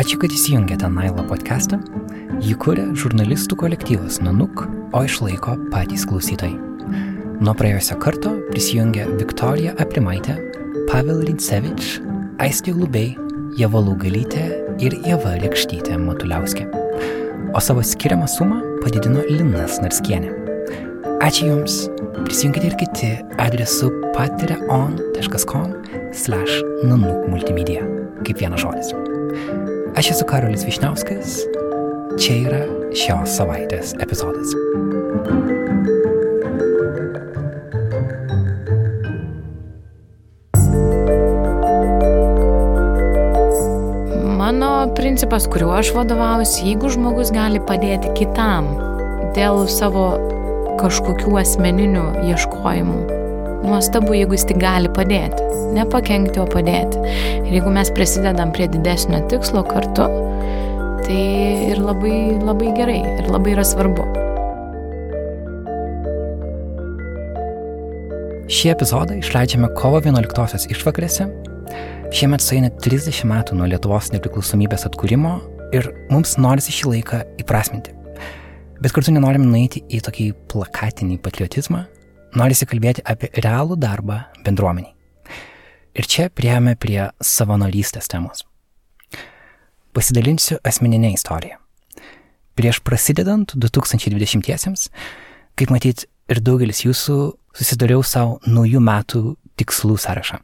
Ačiū, kad įsijungėte Nailo podcastą. Jį kuria žurnalistų kolektyvas Nanuk, o išlaiko patys klausytojai. Nuo praėjusio karto prisijungė Viktorija Aprimaitė, Pavel Rincevič, Aistė Lubei, Jeva Lūgalytė ir Jeva Rekštytė Matuliauskė. O savo skiriamą sumą padidino Linas Narskienė. Ačiū Jums. Prisijunkite ir kiti adresu patreon.com slash nanuk multimedia. Kaip vienas žodis. Aš esu Karolis Višniauskas. Čia yra šios savaitės epizodas. Mano principas, kuriuo aš vadovaujuosi, jeigu žmogus gali padėti kitam dėl savo kažkokių asmeninių ieškojimų, nuostabu, jeigu jis tik gali padėti. Nepakenkti, o padėti. Ir jeigu mes prisidedam prie didesnio tikslo kartu, tai ir labai, labai gerai, ir labai yra svarbu. Šį epizodą išleidžiame kovo 11-osios išvakarėse. Šiemet sueina 30 metų nuo Lietuvos nepriklausomybės atkūrimo ir mums norisi šį laiką įprasminti. Bet kartu nenorim nueiti į tokį plakatinį patriotizmą, norisi kalbėti apie realų darbą bendruomeniai. Ir čia prieėmė prie savanorystės temos. Pasidalinsiu asmeninę istoriją. Prieš prasidedant 2020-iesiems, kaip matyt, ir daugelis jūsų susidariau savo naujų metų tikslų sąrašą.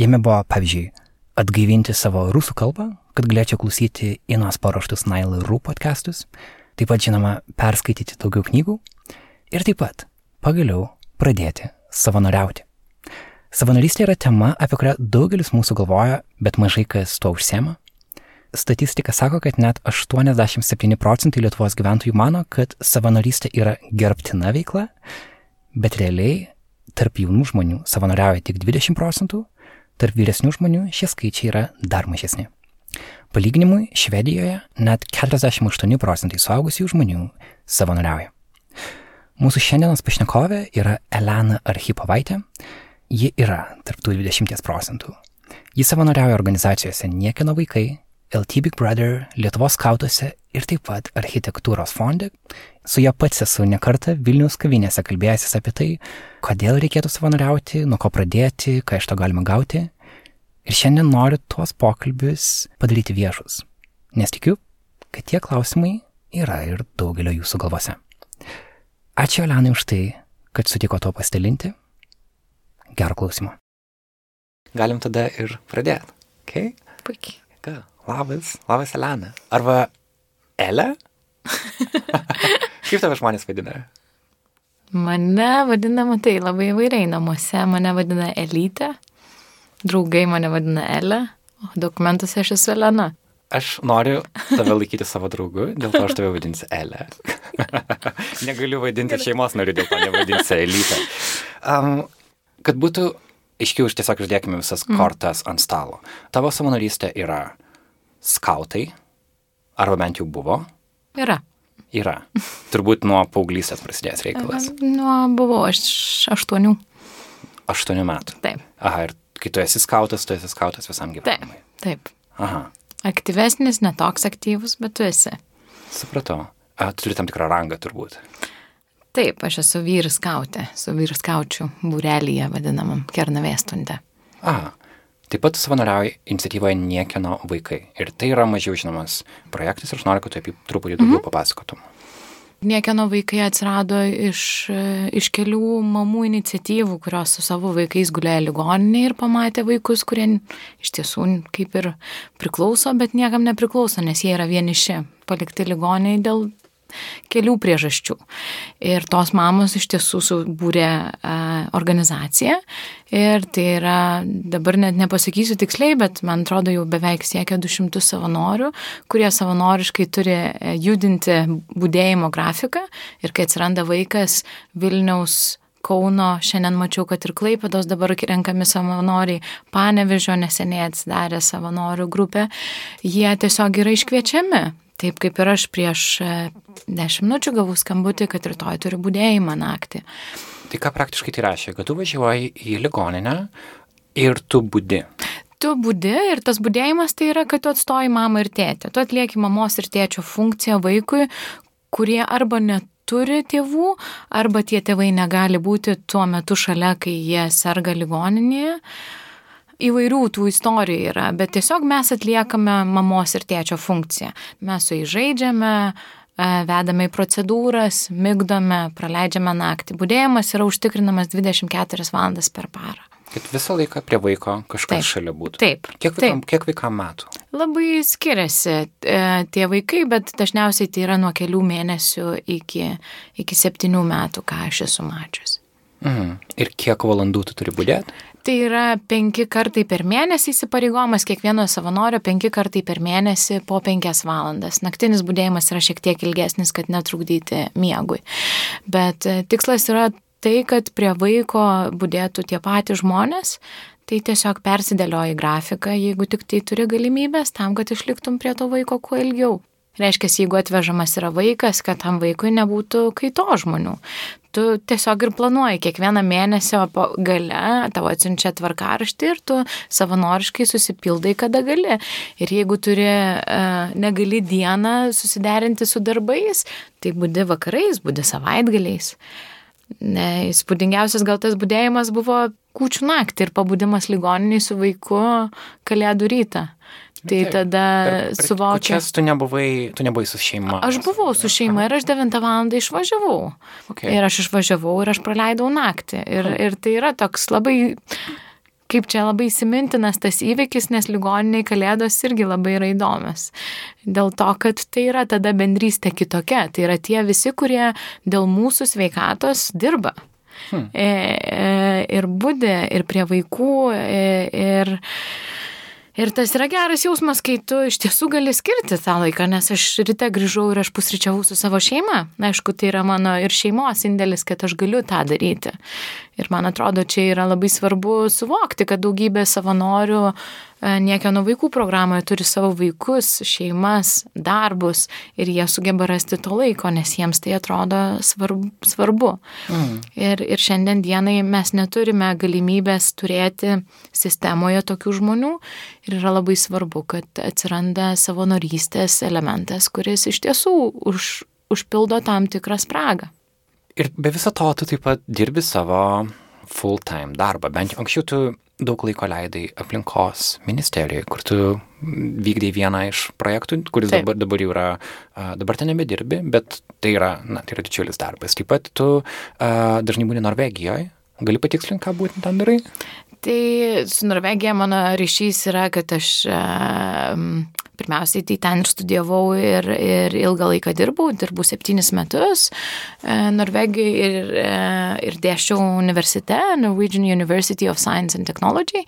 Jame buvo, pavyzdžiui, atgaivinti savo rusų kalbą, kad galėčiau klausyti Inos paruoštus Nail Rū podcastus, taip pat, žinoma, perskaityti daugiau knygų ir taip pat, pagaliau, pradėti savanoriauti. Savanorystė yra tema, apie kurią daugelis mūsų galvoja, bet mažai kas tuo užsiema. Statistika sako, kad net 87 procentai Lietuvos gyventojų mano, kad savanorystė yra gerbtina veikla, bet realiai tarp jaunų žmonių savanoriauja tik 20 procentų, tarp vyresnių žmonių šie skaičiai yra dar mažesni. Palyginimui, Švedijoje net 48 procentai suaugusių žmonių savanoriauja. Mūsų šiandienos pašnekovė yra Elena Archipovaitė. Ji yra tarptų 20 procentų. Ji savanoriauja organizacijose Niekino vaikai, LT Big Brother, Lietuvos skautuose ir taip pat architektūros fonde. Su ja pats esu nekartą Vilnius kavinėse kalbėjęsis apie tai, kodėl reikėtų savanoriauti, nuo ko pradėti, ką iš to galima gauti. Ir šiandien noriu tuos pokalbius padaryti viešus, nes tikiu, kad tie klausimai yra ir daugelio jūsų galvose. Ačiū Elenai už tai, kad sutiko to pasidalinti. Gerą klausimą. Galim tada ir pradėti. Okay? Puikiai. Ką? Labas, labas Elena. Arba Ele? Kaip tave žmonės vadina? Mane vadina, matai, labai įvairiai namuose. Mane vadina Elytė, draugai mane vadina Elė, o dokumentuose aš esu Elena. Aš noriu tave laikyti savo draugu, dėl to aš tave vadinsiu Elė. Negaliu vadinti šeimos nariu, dėl to nevadinsiu Elytė. Um, kad būtų aiškiau, aš tiesiog uždėkime visas kortas mm. ant stalo. Tavo savanorystė yra skautai, arba bent jau buvo? Yra. Yra. Turbūt nuo paauglystės prasidėjęs reikalas. Nuo buvau aš aštuonių. Aštuonių metų. Taip. Aha, ir kai tu esi skautas, tu esi skautas visam gyvenimui. Taip. Taip. Aha. Aktyvesnis, netoks aktyvus, bet tu esi. Supratau. A, tu turi tam tikrą rangą turbūt. Taip, aš esu vyras skautė, su vyras skaučių būrelyje vadinamam Kernavėstunde. Aha. Taip pat savanoriauja iniciatyvoje Niekieno vaikai. Ir tai yra mažiau žinomas projektas ir aš noriu, kad tu apie truputį daugiau mm -hmm. papasakotum. Niekieno vaikai atsirado iš, iš kelių mamų iniciatyvų, kurios su savo vaikais gulėjo ligoninė ir pamatė vaikus, kurie iš tiesų kaip ir priklauso, bet niekam nepriklauso, nes jie yra vieniši, palikti ligoniniai dėl kelių priežasčių. Ir tos mamos iš tiesų subūrė organizaciją. Ir tai yra, dabar net nepasakysiu tiksliai, bet man atrodo jau beveik siekia 200 savanorių, kurie savanoriškai turi e, judinti būdėjimo grafiką. Ir kai atsiranda vaikas Vilniaus Kauno, šiandien mačiau, kad ir Klaipėdos dabar renkami savanoriai, Panevežio neseniai atsidarė savanorių grupė, jie tiesiog yra iškviečiami Taip kaip ir aš prieš e, dešimt minučių gavau skambutį, kad rytoj turiu būdėjimą naktį. Tai ką praktiškai tai reiškia, kad tu važiuoji į ligoninę ir tu būdi. tu būdi ir tas būdėjimas tai yra, kad tu atstoji mamą ir tėtę. Tu atlieki mamos ir tėčio funkciją vaikui, kurie arba neturi tėvų, arba tie tėvai negali būti tuo metu šalia, kai jie serga ligoninėje. Įvairių tų istorijų yra, bet tiesiog mes atliekame mamos ir tėčio funkciją. Mes su jais žaidžiame, e, vedame į procedūras, mygdome, praleidžiame naktį. Būdėjimas yra užtikrinamas 24 valandas per parą. Kad visą laiką prie vaiko kažkas taip, šalia būtų. Taip. Kiek vaikam, taip. kiek vaikam metų? Labai skiriasi e, tie vaikai, bet dažniausiai tai yra nuo kelių mėnesių iki, iki septynių metų, ką aš esu mačius. Mhm. Ir kiek valandų tu turi būdėti? Tai yra penki kartai per mėnesį įsipareigojimas kiekvieno savanorio, penki kartai per mėnesį po penkias valandas. Naktinis būdėjimas yra šiek tiek ilgesnis, kad netrukdyti miegui. Bet e, tikslas yra tai, kad prie vaiko būdėtų tie patys žmonės, tai tiesiog persidėlioji grafiką, jeigu tik tai turi galimybės, tam, kad išliktum prie to vaiko kuo ilgiau. Reiškia, jeigu atvežamas yra vaikas, kad tam vaikui nebūtų kaito žmonių. Tu tiesiog ir planuoji kiekvieną mėnesio gale, tavo atsiunčia tvarkaraštį ir tu savanoriškai susipildai, kada gali. Ir jeigu turi, negali dieną susiderinti su darbais, tai būdi vakarais, būdi savaitgaliais. Ne, įspūdingiausias gal tas būdėjimas buvo kūčių naktį ir pabudimas ligoniniai su vaiku kalėdų rytą. Tai Taip, tada suvokiau. Čia tu nebuvai, tu nebuvai su šeima. Aš buvau su šeima ir aš 9 val. išvažiavau. Okay. Ir aš išvažiavau ir aš praleidau naktį. Ir, ir tai yra toks labai kaip čia labai įsimintinas tas įvykis, nes ligoniniai kalėdos irgi labai yra įdomios. Dėl to, kad tai yra tada bendrystė kitokia. Tai yra tie visi, kurie dėl mūsų sveikatos dirba. Hmm. Ir būdė, ir prie vaikų, e, ir Ir tas yra geras jausmas, kai tu iš tiesų gali skirti tą laiką, nes aš ryte grįžau ir aš pusryčiavau su savo šeima. Aišku, tai yra mano ir šeimos indėlis, kad aš galiu tą daryti. Ir man atrodo, čia yra labai svarbu suvokti, kad daugybė savanorių E, niekieno vaikų programoje turi savo vaikus, šeimas, darbus ir jie sugeba rasti to laiko, nes jiems tai atrodo svarbu. svarbu. Mm. Ir, ir šiandien dienai mes neturime galimybės turėti sistemoje tokių žmonių ir yra labai svarbu, kad atsiranda savanorystės elementas, kuris iš tiesų už, užpildo tam tikrą spragą. Ir be viso to tu taip pat dirbi savo full-time darbą. Bent jau anksčiau tu daug laiko leidai aplinkos ministerijoje, kur tu vykdai vieną iš projektų, kuris Taip. dabar, dabar jau yra, dabar ten nebedirbi, bet tai yra, na, tai yra didžiulis darbas. Taip pat tu uh, dažnai būni Norvegijoje. Gali patikslinti, ką būtent ten darai? Tai su Norvegija mano ryšys yra, kad aš uh, Pirmiausiai tai ten ir studijavau ir, ir ilgą laiką dirbau, dirbau septynis metus e, Norvegijoje ir, e, ir dėščiau universitete, Norwegian University of Science and Technology.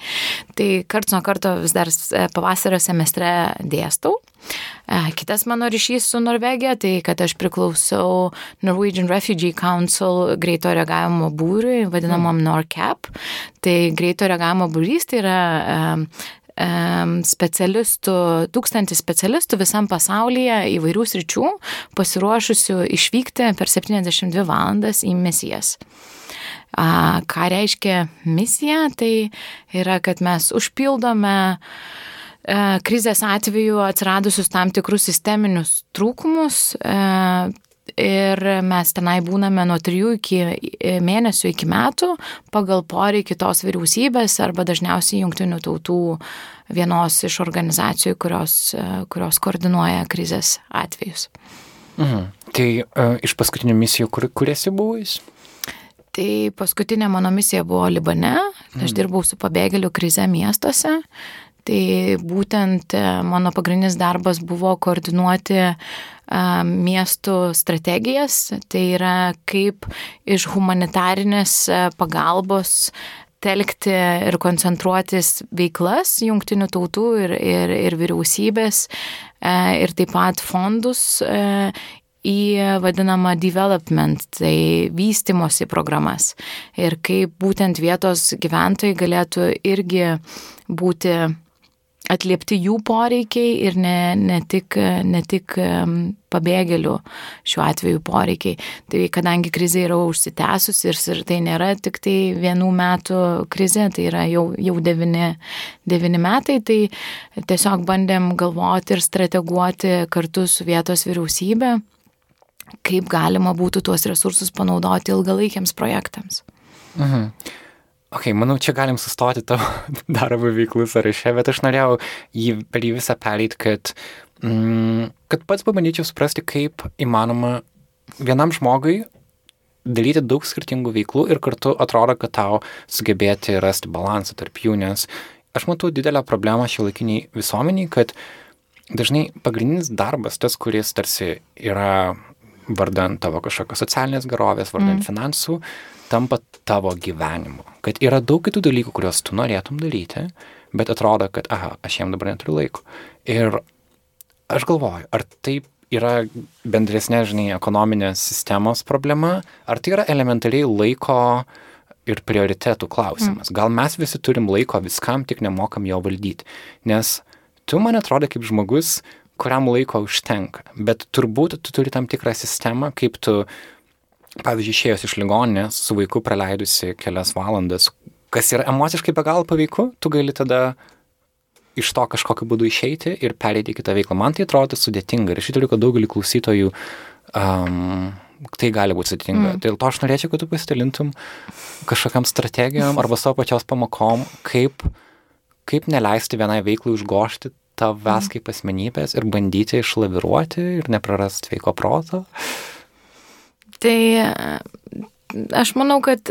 Tai karts nuo karto vis dar e, pavasario semestre dėstau. Kitas mano ryšys su Norvegija, tai kad aš priklausau Norwegian Refugee Council greito reagavimo būriui, vadinamam mm. NORCAP. Tai greito reagavimo būrys tai yra specialistų, tūkstantį specialistų visam pasaulyje įvairių sričių pasiruošusių išvykti per 72 valandas į misijas. Ką reiškia misija? Tai yra, kad mes užpildome e, krizės atveju atsiradusius tam tikrus sisteminius trūkumus, e, ir mes tenai būname nuo trijų iki e, mėnesių iki metų pagal poreikį tos vyriausybės arba dažniausiai jungtinių tautų vienos iš organizacijų, kurios, e, kurios koordinuoja krizės atvejus. Mhm. Tai uh, iš paskutinių misijų, kur, kur esi buvęs? Tai paskutinė mano misija buvo Libane, aš mhm. dirbau su pabėgėlių krize miestuose, Tai būtent mano pagrindinis darbas buvo koordinuoti miestų strategijas, tai yra kaip iš humanitarinės pagalbos telkti ir koncentruotis veiklas jungtinių tautų ir, ir, ir vyriausybės ir taip pat fondus į vadinamą development, tai vystimosi programas. Ir kaip būtent vietos gyventojai galėtų irgi būti atliepti jų poreikiai ir ne, ne tik, ne tik pabėgėlių šiuo atveju poreikiai. Tai kadangi krizė yra užsitęsusi ir, ir tai nėra tik tai vienų metų krizė, tai yra jau, jau devini, devini metai, tai tiesiog bandėm galvoti ir strateguoti kartu su vietos vyriausybė, kaip galima būtų tuos resursus panaudoti ilgalaikiams projektams. Mhm. Ok, manau, čia galim sustoti tavo darbo veiklų sąraše, bet aš norėjau jį per jį visą pereit, kad, mm, kad pats pabandyčiau suprasti, kaip įmanoma vienam žmogui daryti daug skirtingų veiklų ir kartu atrodo, kad tau sugebėti rasti balansą tarp jų, nes aš matau didelę problemą šio laikiniai visuomeniai, kad dažnai pagrindinis darbas, tas, kuris tarsi yra vardant tavo kažkokios socialinės gerovės, vardant mm. finansų, tampa tavo gyvenimu. Kad yra daug kitų dalykų, kuriuos tu norėtum daryti, bet atrodo, kad, aha, aš jam dabar neturiu laiko. Ir aš galvoju, ar taip yra bendresnė, žinai, ekonominės sistemos problema, ar tai yra elementariai laiko ir prioritetų klausimas. Mm. Gal mes visi turim laiko viskam, tik nemokam jo valdyti. Nes tu, man atrodo, kaip žmogus, kuriam laiko užtenka. Bet turbūt tu turi tam tikrą sistemą, kaip tu pavyzdžiui, išėjus iš ligoninės su vaiku praleidusi kelias valandas, kas yra emociškai be galo paveiku, tu gali tada iš to kažkokiu būdu išeiti ir pereiti į kitą veiklą. Man tai atrodo sudėtinga ir aš įtariu, kad daugelį klausytojų um, tai gali būti sudėtinga. Mm. Dėl to aš norėčiau, kad tu pasidalintum kažkokiam strategijom arba savo pačios pamokom, kaip, kaip neleisti vienai veiklai užgošti tavęs mm. kaip asmenybės ir bandyti išlaviruoti ir neprarasti sveiko proto. Tai aš manau, kad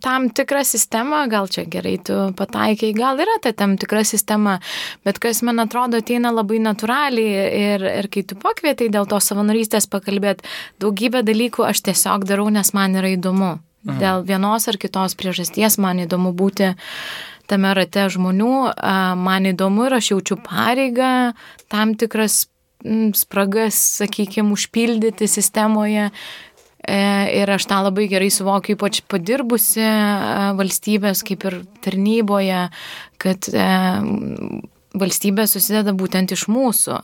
tam tikra sistema, gal čia gerai tu pataikiai, gal yra ta tam tikra sistema, bet kas man atrodo ateina labai natūraliai ir, ir kai tu pakvietai dėl to savanorystės pakalbėti, daugybę dalykų aš tiesiog darau, nes man yra įdomu. Mhm. Dėl vienos ar kitos priežasties man įdomu būti tame rate žmonių, man įdomu ir aš jaučiu pareigą tam tikras spragas, sakykime, užpildyti sistemoje, E, ir aš tą labai gerai suvokiu, ypač padirbusi e, valstybės kaip ir tarnyboje, kad e, valstybė susideda būtent iš mūsų.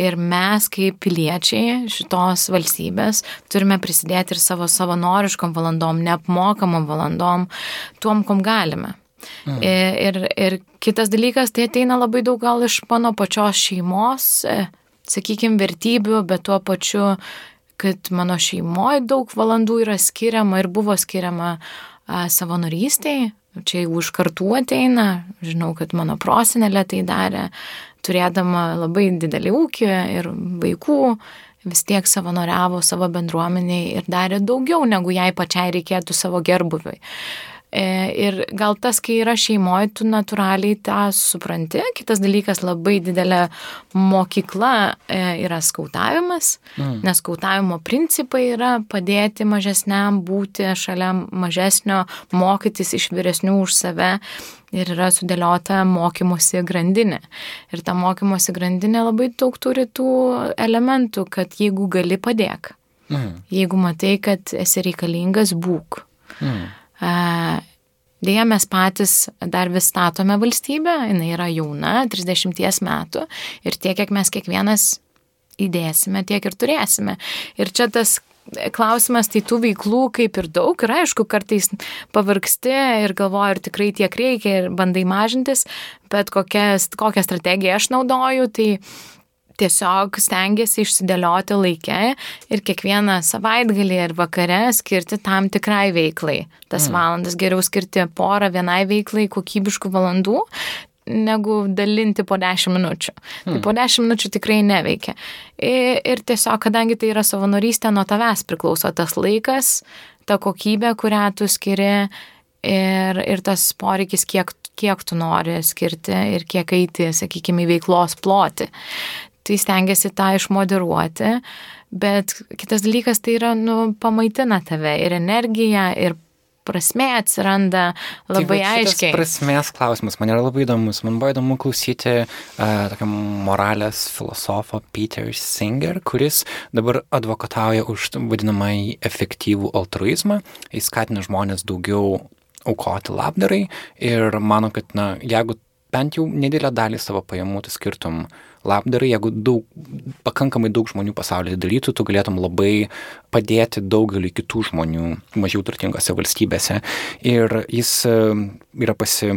Ir mes kaip piliečiai šitos valstybės turime prisidėti ir savo savanoriškom valandom, neapmokamom valandom, tuom, kom galime. Mm. Ir, ir kitas dalykas, tai ateina labai daug gal iš mano pačios šeimos, sakykime, vertybių, bet tuo pačiu kad mano šeimoje daug valandų yra skiriama ir buvo skiriama a, savanorystėje. Čia jau už kartų ateina, žinau, kad mano prosenelė tai darė, turėdama labai didelį ūkį ir vaikų, vis tiek savanoriavo savo bendruomeniai ir darė daugiau, negu jai pačiai reikėtų savo gerbuviui. E, ir gal tas, kai yra šeimoje, tu natūraliai tą supranti. Kitas dalykas, labai didelė mokykla e, yra skautavimas, mm. nes skautavimo principai yra padėti mažesniam būti šalia mažesnio, mokytis iš vyresnių už save ir yra sudėliota mokymosi grandinė. Ir ta mokymosi grandinė labai daug turi tų elementų, kad jeigu gali padėk, mm. jeigu matai, kad esi reikalingas, būk. Mm. Dėja, mes patys dar vis statome valstybę, jinai yra jauna, 30 metų ir tiek, kiek mes kiekvienas įdėsime, tiek ir turėsime. Ir čia tas klausimas, tai tų veiklų kaip ir daug ir aišku, kartais pavargsti ir galvoju, ar tikrai tiek reikia ir bandai mažintis, bet kokią, kokią strategiją aš naudoju, tai tiesiog stengiasi išsidėlioti laikę ir kiekvieną savaitgalį ir vakare skirti tam tikrai veiklai. Tas mm. valandas geriau skirti porą vienai veiklai kokybiškų valandų negu dalinti po 10 minučių. Hmm. Tai po 10 minučių tikrai neveikia. Ir, ir tiesiog, kadangi tai yra savanorystė, nuo tavęs priklauso tas laikas, ta kokybė, kurią tu skiri ir, ir tas poreikis, kiek, kiek tu nori skirti ir kiek eiti, sakykime, į veiklos ploti tai stengiasi tą išmoderuoti, bet kitas dalykas tai yra, nu, pamaitina tave ir energija, ir prasme atsiranda labai tai, aiškiai. Prasmės klausimas man yra labai įdomus. Man buvo įdomu klausyti uh, tokio moralės filosofo Peter Singer, kuris dabar advokatauja už vadinamąjį efektyvų altruizmą. Jis skatina žmonės daugiau aukoti labdarai ir mano, kad, na, jeigu bent jau nedidelę dalį savo pajamų tu skirtum labdarai, jeigu daug, pakankamai daug žmonių pasaulyje darytų, tu galėtum labai padėti daugeliu kitų žmonių mažiau turtingose valstybėse. Ir jis e, yra pasi,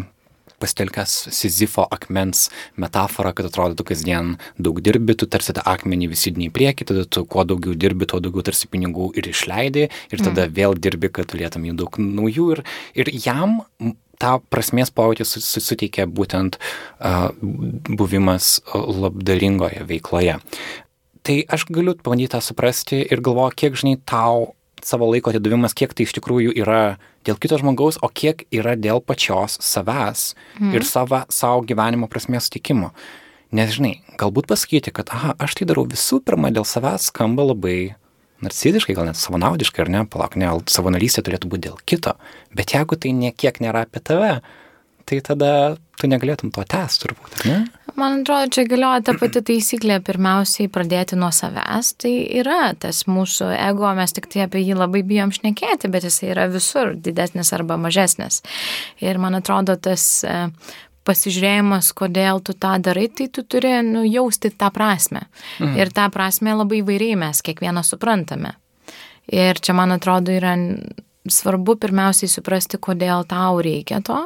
pasitelkęs Sizifo akmens metaforą, kad atrodytų kasdien daug dirbi, tu tarsi tą akmenį visi diniai prieki, tada tu kuo daugiau dirbi, tuo daugiau tarsi pinigų ir išleidi, ir tada mm. vėl dirbi, kad turėtum jų daug naujų. Ir, ir jam tą prasmės pojūtį suteikia būtent uh, buvimas labdaringoje veikloje. Tai aš galiu pabandyti tą suprasti ir galvoju, kiek žinai tau savo laiko atidavimas, kiek tai iš tikrųjų yra dėl kito žmogaus, o kiek yra dėl pačios savęs mm. ir savo, savo gyvenimo prasmės sutikimo. Nes žinai, galbūt pasakyti, kad, aha, aš tai darau visų pirma dėl savęs, skamba labai narciziškai, gal net savanaudiškai, ar ne, palauk, ne, savanorystė turėtų būti dėl kito, bet jeigu tai niekiek nėra apie tave, tai tada tu negalėtum to tęsti turbūt, ne? Man atrodo, čia galioja ta pati taisyklė, pirmiausiai pradėti nuo savęs, tai yra tas mūsų ego, mes tik tai apie jį labai bijom šnekėti, bet jis yra visur didesnis arba mažesnis. Ir man atrodo, tas pasižiūrėjimas, kodėl tu tą darai, tai tu turi nu, jausti tą prasme. Mhm. Ir tą prasme labai vairiai mes kiekvieną suprantame. Ir čia, man atrodo, yra svarbu pirmiausiai suprasti, kodėl tau reikia to,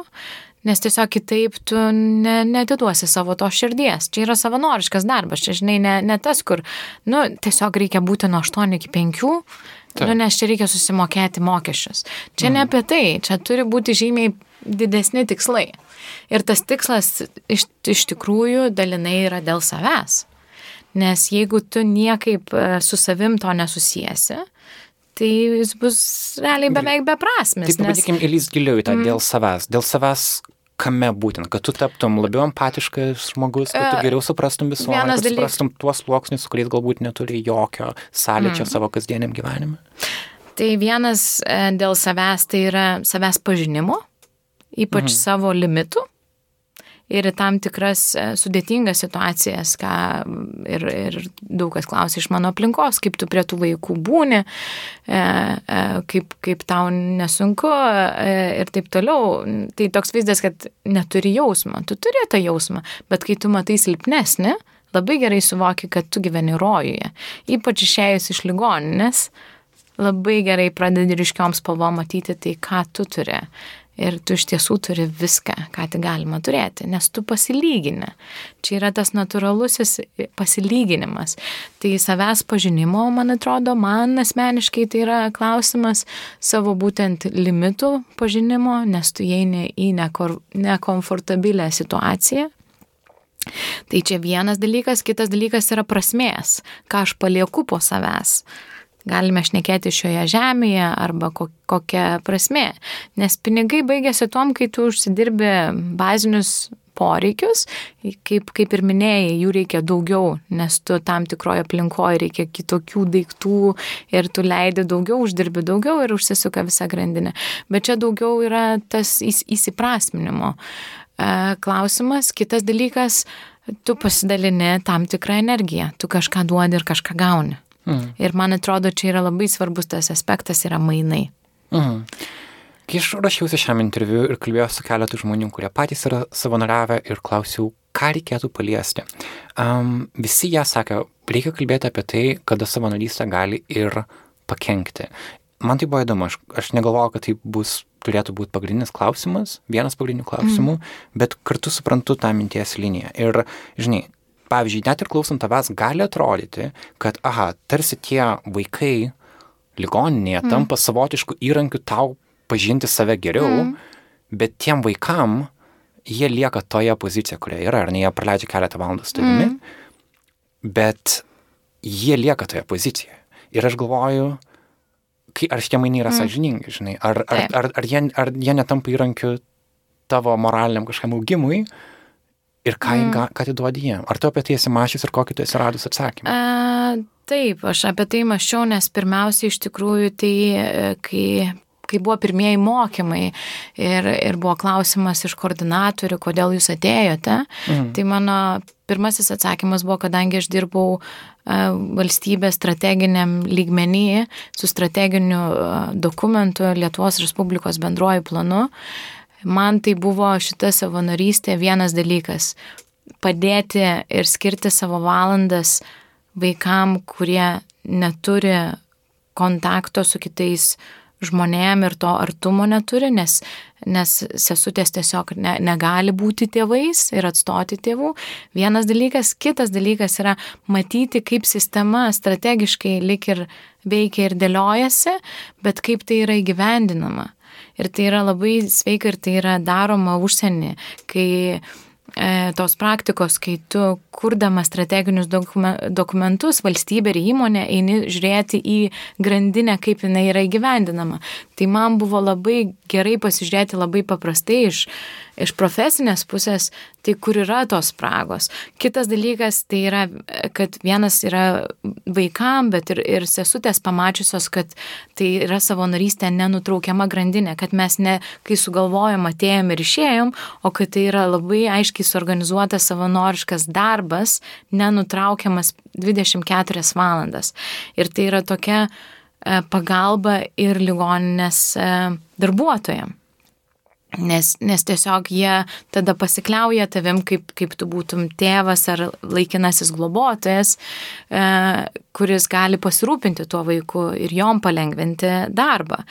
nes tiesiog kitaip tu ne, netiduosi savo to širdies. Čia yra savanoriškas darbas, čia žinai, ne, ne tas, kur, nu, tiesiog reikia būti nuo 8 iki 5. Taip. Nu, nes čia reikia susimokėti mokesčius. Čia mm. ne apie tai, čia turi būti žymiai didesni tikslai. Ir tas tikslas iš, iš tikrųjų dalinai yra dėl savęs. Nes jeigu tu niekaip e, su savim to nesusijęsi, tai jis bus realiai beveik beprasmis. Taip, nes... pabandykim įlys giliau į tą mm. dėl savęs. Dėl savęs kame būtent, kad tu taptum labiau empatiškas žmogus, kad tu e, geriau suprastum visuomenę, kad suprastum tuos sluoksnius, kuriais galbūt neturi jokio sąlyčio mm. savo kasdieniam gyvenime. Tai vienas e, dėl savęs tai yra savęs pažinimo, ypač mhm. savo limitų ir į tam tikras e, sudėtingas situacijas, ką ir, ir daug kas klausia iš mano aplinkos, kaip tu prie tų vaikų būni, e, e, kaip, kaip tau nesunku ir taip toliau. Tai toks vaizdas, kad neturi jausmą, tu turi tą jausmą, bet kai tu matai silpnesnį, labai gerai suvoki, kad tu gyveni rojuje, ypač išėjus iš ligoninės labai gerai pradedi ryškiom spalvom matyti tai, ką tu turi ir tu iš tiesų turi viską, ką tik galima turėti, nes tu pasilygini. Čia yra tas natūralusis pasilyginimas. Tai savęs pažinimo, man atrodo, man asmeniškai tai yra klausimas savo būtent limitų pažinimo, nes tu eini į nekomfortabilę situaciją. Tai čia vienas dalykas, kitas dalykas yra prasmės, ką aš palieku po savęs galime šnekėti šioje žemėje arba kokia prasme. Nes pinigai baigėsi tom, kai tu užsidirbi bazinius poreikius, kaip, kaip ir minėjai, jų reikia daugiau, nes tu tam tikroje aplinkoje reikia kitokių daiktų ir tu leidi daugiau, uždirbi daugiau ir užsisuka visa grandinė. Bet čia daugiau yra tas įsiprasminimo e, klausimas. Kitas dalykas, tu pasidalini tam tikrą energiją, tu kažką duodi ir kažką gauni. Mm. Ir man atrodo, čia yra labai svarbus tas aspektas yra mainai. Mm. Kai aš rašiausi šiam interviu ir kalbėjau su keletu žmonių, kurie patys yra savanoriavę ir klausiau, ką reikėtų paliesti. Um, visi jie sakė, reikia kalbėti apie tai, kada savanorystė gali ir pakengti. Man tai buvo įdomu, aš, aš negalvojau, kad tai bus, turėtų būti pagrindinis klausimas, vienas pagrindinių klausimų, mm. bet kartu suprantu tą minties liniją. Ir, žinai, pavyzdžiui, net ir klausant tavęs gali atrodyti, kad, aha, tarsi tie vaikai ligoninėje mm. tampa savotišku įrankiu tau pažinti save geriau, mm. bet tiem vaikam jie lieka toje pozicijoje, kurioje yra, ar ne, jie praleidžia keletą valandų su tavimi, mm. bet jie lieka toje pozicijoje. Ir aš galvoju, kai, ar šitie mainai yra mm. sąžiningi, žinai, ar, ar, ar, ar, jie, ar jie netampa įrankiu tavo moraliniam kažkam augimui, Ir ką, mm. ką, ką atiduodi jiem? Ar tu apie tai esi mašys ir kokį tu esi radus atsakymą? A, taip, aš apie tai maščiau, nes pirmiausia iš tikrųjų tai, e, kai, kai buvo pirmieji mokymai ir, ir buvo klausimas iš koordinatorių, kodėl jūs atėjote, mm. tai mano pirmasis atsakymas buvo, kadangi aš dirbau e, valstybės strateginiam lygmenį su strateginiu e, dokumentu Lietuvos Respublikos bendruoju planu, man tai buvo šita savanorystė vienas dalykas - padėti ir skirti savo valandas vaikam, kurie neturi kontakto su kitais žmonėm ir to artumo neturi, nes, nes sesutės tiesiog ne, negali būti tėvais ir atstoti tėvų. Vienas dalykas, kitas dalykas yra matyti, kaip sistema strategiškai lik ir veikia ir dėliojasi, bet kaip tai yra įgyvendinama. Ir tai yra labai sveika ir tai yra daroma užsienį, kai E, tos praktikos, kai tu kurdamas strateginius dokumentus valstybė ir įmonė eini žiūrėti į grandinę, kaip jinai yra įgyvendinama. Tai man buvo labai gerai pasižiūrėti labai paprastai iš iš profesinės pusės, tai kur yra tos spragos. Kitas dalykas tai yra, kad vienas yra vaikam, bet ir, ir sesutės pamačiusios, kad tai yra savanorystė nenutraukiama grandinė, kad mes ne, kai sugalvojom, atėjom ir išėjom, o kad tai yra labai aiškiai suorganizuotas savanoriškas darbas, nenutraukiamas 24 valandas. Ir tai yra tokia e, pagalba ir ligoninės e, darbuotojams. Nes, nes tiesiog jie tada pasikliauja tavim, kaip, kaip tu būtum tėvas ar laikinasis globotojas, e, kuris gali pasirūpinti tuo vaiku ir jom palengventi darbą.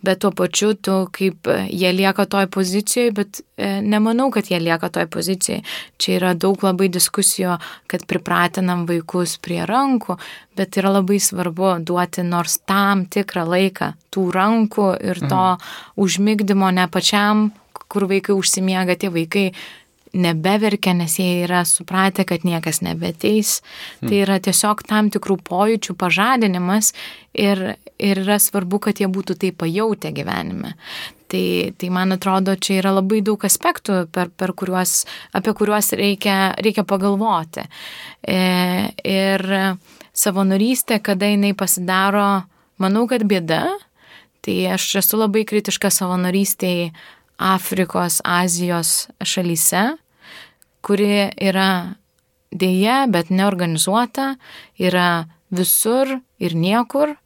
Bet tuo pačiu tu, kaip jie lieka toj pozicijoje, bet e, nemanau, kad jie lieka toj pozicijoje. Čia yra daug labai diskusijų, kad pripratinam vaikus prie rankų, bet yra labai svarbu duoti nors tam tikrą laiką tų rankų ir to mhm. užmigdymo ne pačiam, kur vaikai užsimiega, tie vaikai nebeverkia, nes jie yra supratę, kad niekas nebeteis. Hmm. Tai yra tiesiog tam tikrų pojūčių pažadinimas ir, ir yra svarbu, kad jie būtų tai pajautę gyvenime. Tai, tai man atrodo, čia yra labai daug aspektų, per, per kuriuos, apie kuriuos reikia, reikia pagalvoti. E, ir savanorystė, kada jinai pasidaro, manau, kad bėda. Tai aš esu labai kritiška savanorystėje Afrikos, Azijos šalyse, kuri yra dėja, bet neorganizuota, yra visur ir niekur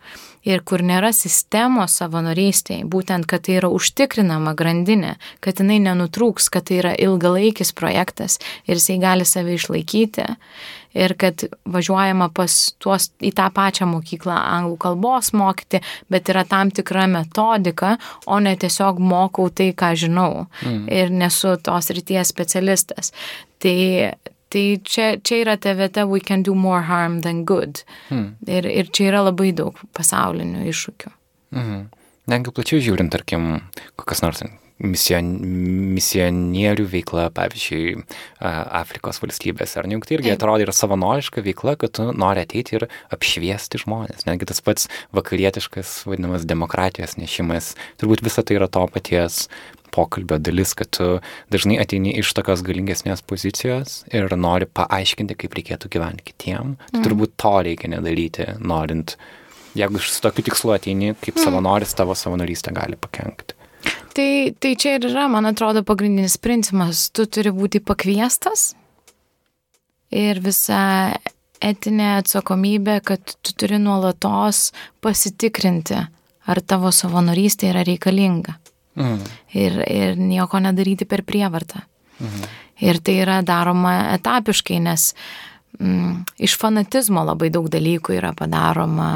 ir kur nėra sistemos savanorystėje, būtent, kad tai yra užtikrinama grandinė, kad jinai nenutrūks, kad tai yra ilgalaikis projektas ir jisai gali save išlaikyti ir kad važiuojama pas tuos į tą pačią mokyklą anglų kalbos mokyti, bet yra tam tikra metodika, o ne tiesiog mokau tai, ką žinau mm. ir nesu tos ryties specialistas. Tai, Tai čia, čia yra ta vieta we can do more harm than good. Hmm. Ir, ir čia yra labai daug pasaulinių iššūkių. Mhm. Netgi plačiau žiūrint, tarkim, kokias nors mision, misionierių veikla, pavyzdžiui, Afrikos valstybėse. Ar ne, juk tai irgi atrodo yra savanoriška veikla, kad tu nori ateiti ir apšviesti žmonės. Netgi tas pats vakarietiškas, vadinamas, demokratijos nešimas, turbūt visa tai yra to paties pokalbio dalis, kad tu dažnai ateini iš tokios galingesnės pozicijos ir nori paaiškinti, kaip reikėtų gyventi kitiem. Tai mm. turbūt to reikia nedaryti, norint, jeigu su tokiu tikslu ateini, kaip mm. savanoris, tavo savanorystė gali pakengti. Tai, tai čia ir yra, man atrodo, pagrindinis principas. Tu turi būti pakviestas ir visa etinė atsakomybė, kad tu turi nuolatos pasitikrinti, ar tavo savanorystė yra reikalinga. Mhm. Ir, ir nieko nedaryti per prievartą. Mhm. Ir tai yra daroma etapiškai, nes mm, iš fanatizmo labai daug dalykų yra padaroma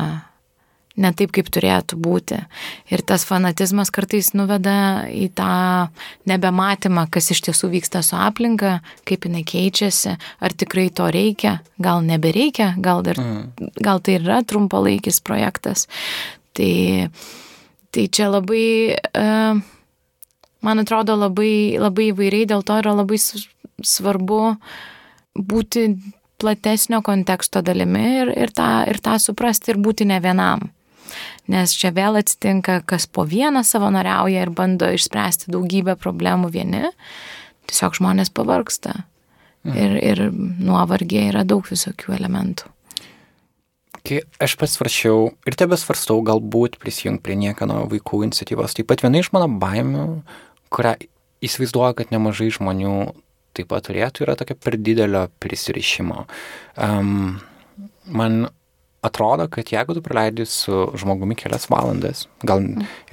ne taip, kaip turėtų būti. Ir tas fanatizmas kartais nuveda į tą nebematymą, kas iš tiesų vyksta su aplinka, kaip jinai keičiasi, ar tikrai to reikia, gal nebereikia, gal, dar, mm. gal tai yra trumpalaikis projektas. Tai Tai čia labai, e, man atrodo, labai, labai įvairiai, dėl to yra labai svarbu būti platesnio konteksto dalimi ir, ir, tą, ir tą suprasti ir būti ne vienam. Nes čia vėl atsitinka, kas po vieną savanoriauja ir bando išspręsti daugybę problemų vieni, tiesiog žmonės pavargsta. Mhm. Ir, ir nuovargė yra daug visokių elementų. Kai aš pasvaršiau ir tebe svarstau galbūt prisijungti prie niekano vaikų iniciatyvos, taip pat viena iš mano baimių, kurią įsivaizduoju, kad nemažai žmonių taip pat turėtų, yra tokia per didelio prisirišimo. Um, man atrodo, kad jeigu tu praleidi su žmogumi kelias valandas, gal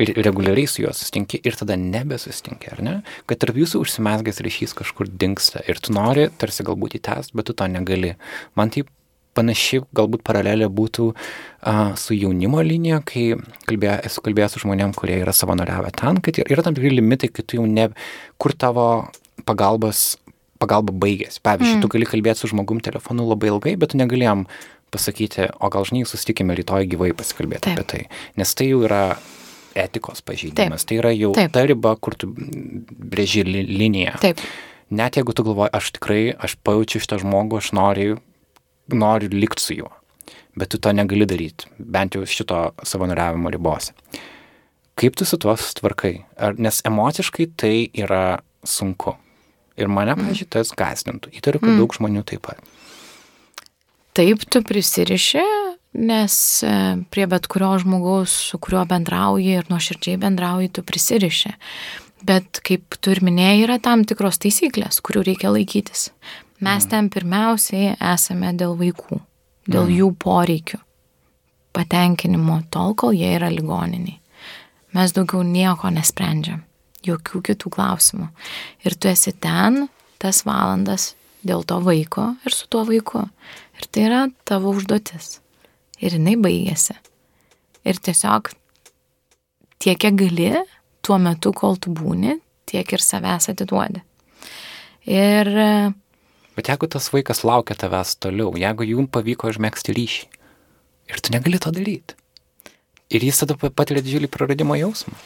ir reguliariai su juo sustinki ir tada nebesustinki, ar ne, kad tarp jūsų užsimesgęs ryšys kažkur dinksta ir tu nori tarsi galbūt įtest, bet tu to negali. Man taip panaši galbūt paralelė būtų uh, su jaunimo linija, kai kalbė, esu kalbėjęs su žmonėm, kurie yra savanoriavę ten, kad yra tam tikri limitai, kad tu jau ne, kur tavo pagalbos, pagalba baigėsi. Pavyzdžiui, mm. tu gali kalbėti su žmogum telefonu labai ilgai, bet tu negalėjom pasakyti, o gal žinai, susitikime rytoj gyvai pasikalbėti Taip. apie tai. Nes tai jau yra etikos pažeidimas. Taip. Tai yra jau Taip. ta riba, kur tu brėži li liniją. Taip. Net jeigu tu galvoji, aš tikrai, aš pajaučiu šitą žmogų, aš noriu nori likti su juo. Bet tu to negali daryti, bent jau šito savanoriavimo ribose. Kaip tu su tuo sutvarkai? Ar, nes emociškai tai yra sunku. Ir mane, mm. pažiūrėjau, tas gazdintų. Įtariu, kad mm. daug žmonių taip pat. Taip, tu prisiriši, nes e, prie bet kurio žmogaus, su kuriuo bendrauji ir nuoširdžiai bendrauji, tu prisiriši. Bet kaip tu ir minėjai, yra tam tikros taisyklės, kurių reikia laikytis. Mes mm. ten pirmiausiai esame dėl vaikų, dėl mm. jų poreikių, patenkinimo tol, kol jie yra ligoniniai. Mes daugiau nieko nesprendžiam, jokių kitų klausimų. Ir tu esi ten tas valandas dėl to vaiko ir su tuo vaiku. Ir tai yra tavo užduotis. Ir jinai baigėsi. Ir tiesiog tiek, kiek gali, tuo metu, kol tu būni, tiek ir savęs atiduodi. Ir Bet jeigu tas vaikas laukia tavęs toliau, jeigu jums pavyko užmėgsti ryšį ir tu negali to daryti, ir jis tada patiria didžiulį praradimo jausmą.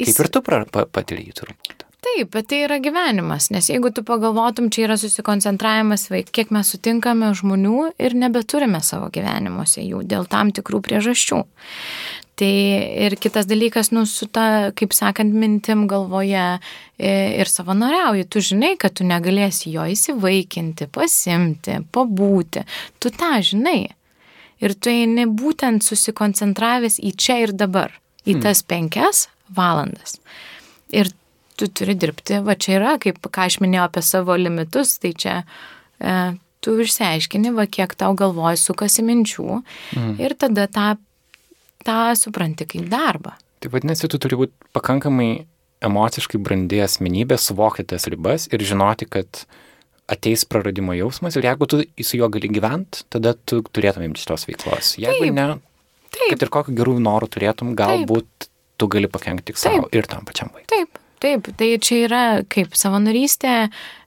Jis... Kaip ir tu patiri jį turbūt. Taip, bet tai yra gyvenimas, nes jeigu tu pagalvotum, čia yra susikoncentravimas, vaik, kiek mes sutinkame žmonių ir nebeturime savo gyvenimuose jų dėl tam tikrų priežasčių. Tai ir kitas dalykas, nu, su ta, kaip sakant, mintim galvoje ir savanoriauji, tu žinai, kad tu negalėsi jo įsivaikinti, pasimti, pabūti, tu tą žinai. Ir tu eini būtent susikoncentravęs į čia ir dabar, į hmm. tas penkias valandas. Ir tu turi dirbti, va čia yra, kaip ką aš minėjau apie savo limitus, tai čia e, tu išsiaiškini, va kiek tau galvoje sukasi minčių mm. ir tada tą tą supranti kaip darbą. Tai vadinasi, tu turi būti pakankamai emociškai brandi asmenybė, suvokti tas ribas ir žinoti, kad ateis praradimo jausmas ir jeigu tu su juo gali gyventi, tada tu turėtum imtis tos veiklos. Jeigu Taip. ne, Taip. kad ir kokiu gerų norų turėtum, galbūt Taip. tu gali pakengti tik savo ir tam pačiam vaikui. Taip, taip, tai čia yra kaip savanorystė,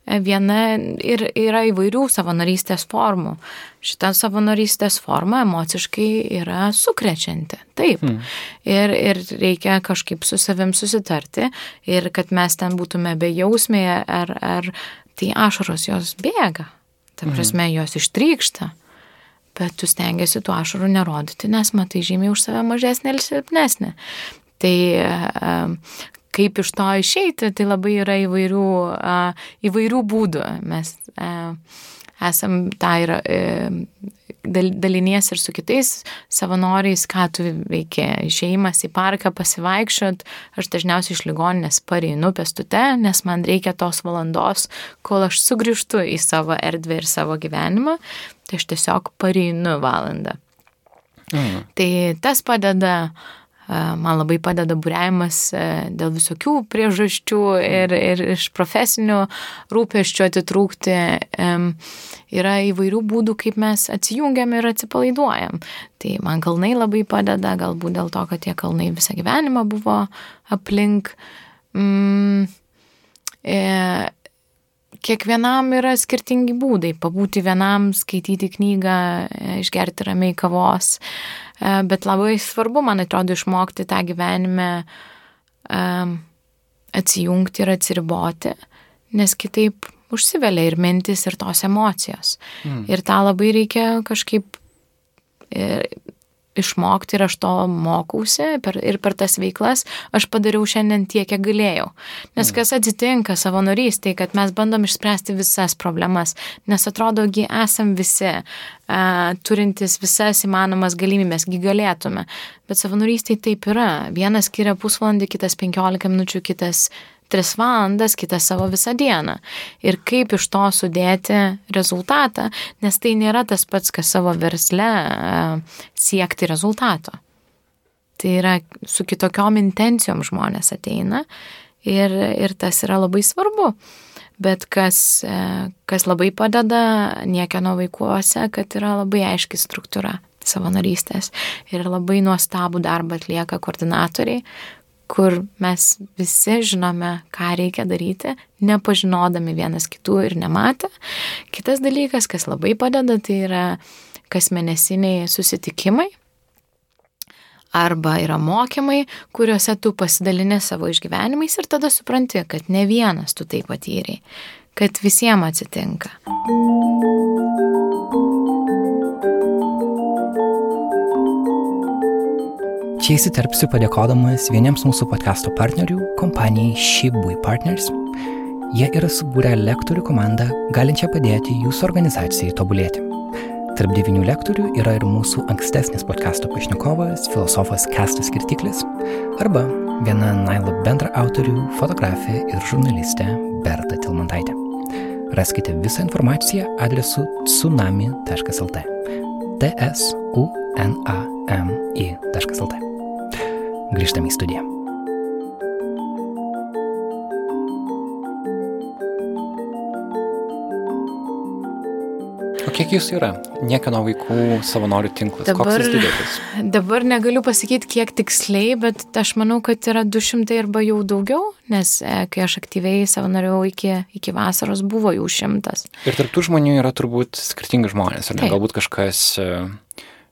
viena ir yra įvairių savanorystės formų. Šita savanorystės forma emociškai yra sukrečianti. Taip. Hmm. Ir, ir reikia kažkaip su savim susitarti ir kad mes ten būtume be jausmėje ar, ar tai ašaros jos bėga. Ta hmm. prasme, hmm. jos ištrykšta. Bet tu stengiasi tų ašarų nerodyti, nes matai žymiai už save mažesnė ir silpnesnė. Tai kaip iš to išeiti, tai labai yra įvairių, įvairių būdų. Mes esam tą ir dalinies ir su kitais savanoriais, ką tu veikia. Išėjimas į parką, pasivaikščiot, aš dažniausiai iš ligoninės pareinu pestute, nes man reikia tos valandos, kol aš sugrįžtu į savo erdvę ir savo gyvenimą, tai aš tiesiog pareinu valandą. Mhm. Tai tas padeda uh, man labai padeda būriavimas dėl visokių priežasčių ir, ir iš profesinių rūpeščių atitrūkti. Yra įvairių būdų, kaip mes atsijungiam ir atsipalaiduojam. Tai man kalnai labai padeda, galbūt dėl to, kad tie kalnai visą gyvenimą buvo aplink. Mm, e, kiekvienam yra skirtingi būdai. Pabūti vienam, skaityti knygą, išgerti ramiai kavos. E, bet labai svarbu, man atrodo, išmokti tą gyvenime um, atsijungti ir atsiriboti, nes kitaip užsivelia ir mintis, ir tos emocijos. Mm. Ir tą labai reikia kažkaip e, išmokti ir aš to mokausi per, ir per tas veiklas aš padariau šiandien tiek, kiek galėjau. Nes mm. kas atsitinka savanorystėje, kad mes bandom išspręsti visas problemas, nes atrodogi esam visi, uh, turintis visas įmanomas galimybės, gi galėtume. Bet savanorystėje taip yra. Vienas skiria pusvalandį, kitas penkiolika minučių, kitas tris valandas, kitas savo visą dieną. Ir kaip iš to sudėti rezultatą, nes tai nėra tas pats, kas savo versle siekti rezultato. Tai yra su kitokiom intencijom žmonės ateina ir, ir tas yra labai svarbu. Bet kas, kas labai padeda niekieno vaikuose, kad yra labai aiški struktūra savanorystės ir labai nuostabų darbą atlieka koordinatoriai, kur mes visi žinome, ką reikia daryti, nepažinodami vienas kitų ir nematę. Kitas dalykas, kas labai padeda, tai yra kasmėnesiniai susitikimai. Arba yra mokymai, kuriuose tu pasidalini savo išgyvenimais ir tada supranti, kad ne vienas tu tai patyriai, kad visiems atsitinka. Čia įsiterpsiu padėkodamas vieniems mūsų podcast'o partnerių, kompanijai Shibui Partners. Jie yra subūrę lektorių komandą, galinčią padėti jūsų organizacijai tobulėti. Tarp devynių lektorių yra ir mūsų ankstesnis podcast'o pašnekovas, filosofas Kestas Kirtiklis, arba viena Nailo bendra autorių, fotografė ir žurnalistė Berta Tilmantaitė. Raskite visą informaciją adresu tsunami.lt. tsunami.lt. Grįžtame į studiją. O kiek jūs yra? Niekieno vaikų savanorių tinklas. Dabar, dabar negaliu pasakyti, kiek tiksliai, bet aš manau, kad yra 200 arba jau daugiau, nes e, kai aš aktyviai savanoriau iki, iki vasaros, buvo jau šimtas. Ir tarptų žmonių yra turbūt skirtingi žmonės, ar ne? Galbūt kažkas uh,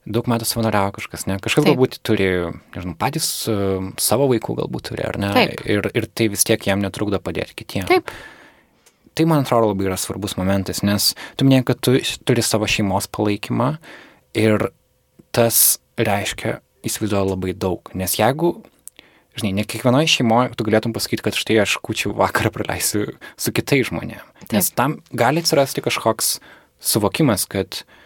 daug metų savanoriavo kažkas, ne? Kažkas Taip. galbūt turi, nežinau, patys uh, savo vaikų galbūt turi, ar ne? Taip. Ir, ir tai vis tiek jam netrukdo padėti kitiems. Taip. Tai, man atrodo, labai yra svarbus momentas, nes tu minėjai, kad tu turi savo šeimos palaikymą ir tas reiškia, įsivaizduoju, labai daug. Nes jeigu, žinai, ne kiekvienoje šeimoje tu galėtum pasakyti, kad štai aš kučių vakarą praleisiu su kitais žmonėmis. Nes tam gali atsirasti kažkoks suvokimas, kad uh,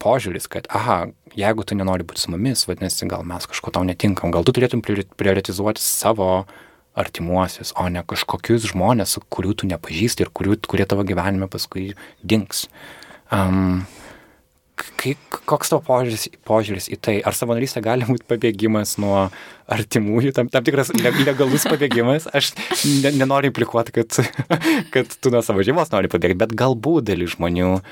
požiūris, kad, aha, jeigu tu nenori būti su mumis, vadinasi, gal mes kažko tau netinkam, gal tu turėtum prioritizuoti savo artimuosius, o ne kažkokius žmonės, kurių tu nepažįsti ir kurių, kurie tavo gyvenime paskui dinks. Um, kai, koks tavo požiūris, požiūris į tai? Ar savanorystė gali būti pabėgimas nuo artimųjų, tam, tam tikras legalus pabėgimas? Aš ne, nenoriu implikuoti, kad, kad tu nuo savo šeimos nori pabėgti, bet galbūt dalis žmonių uh,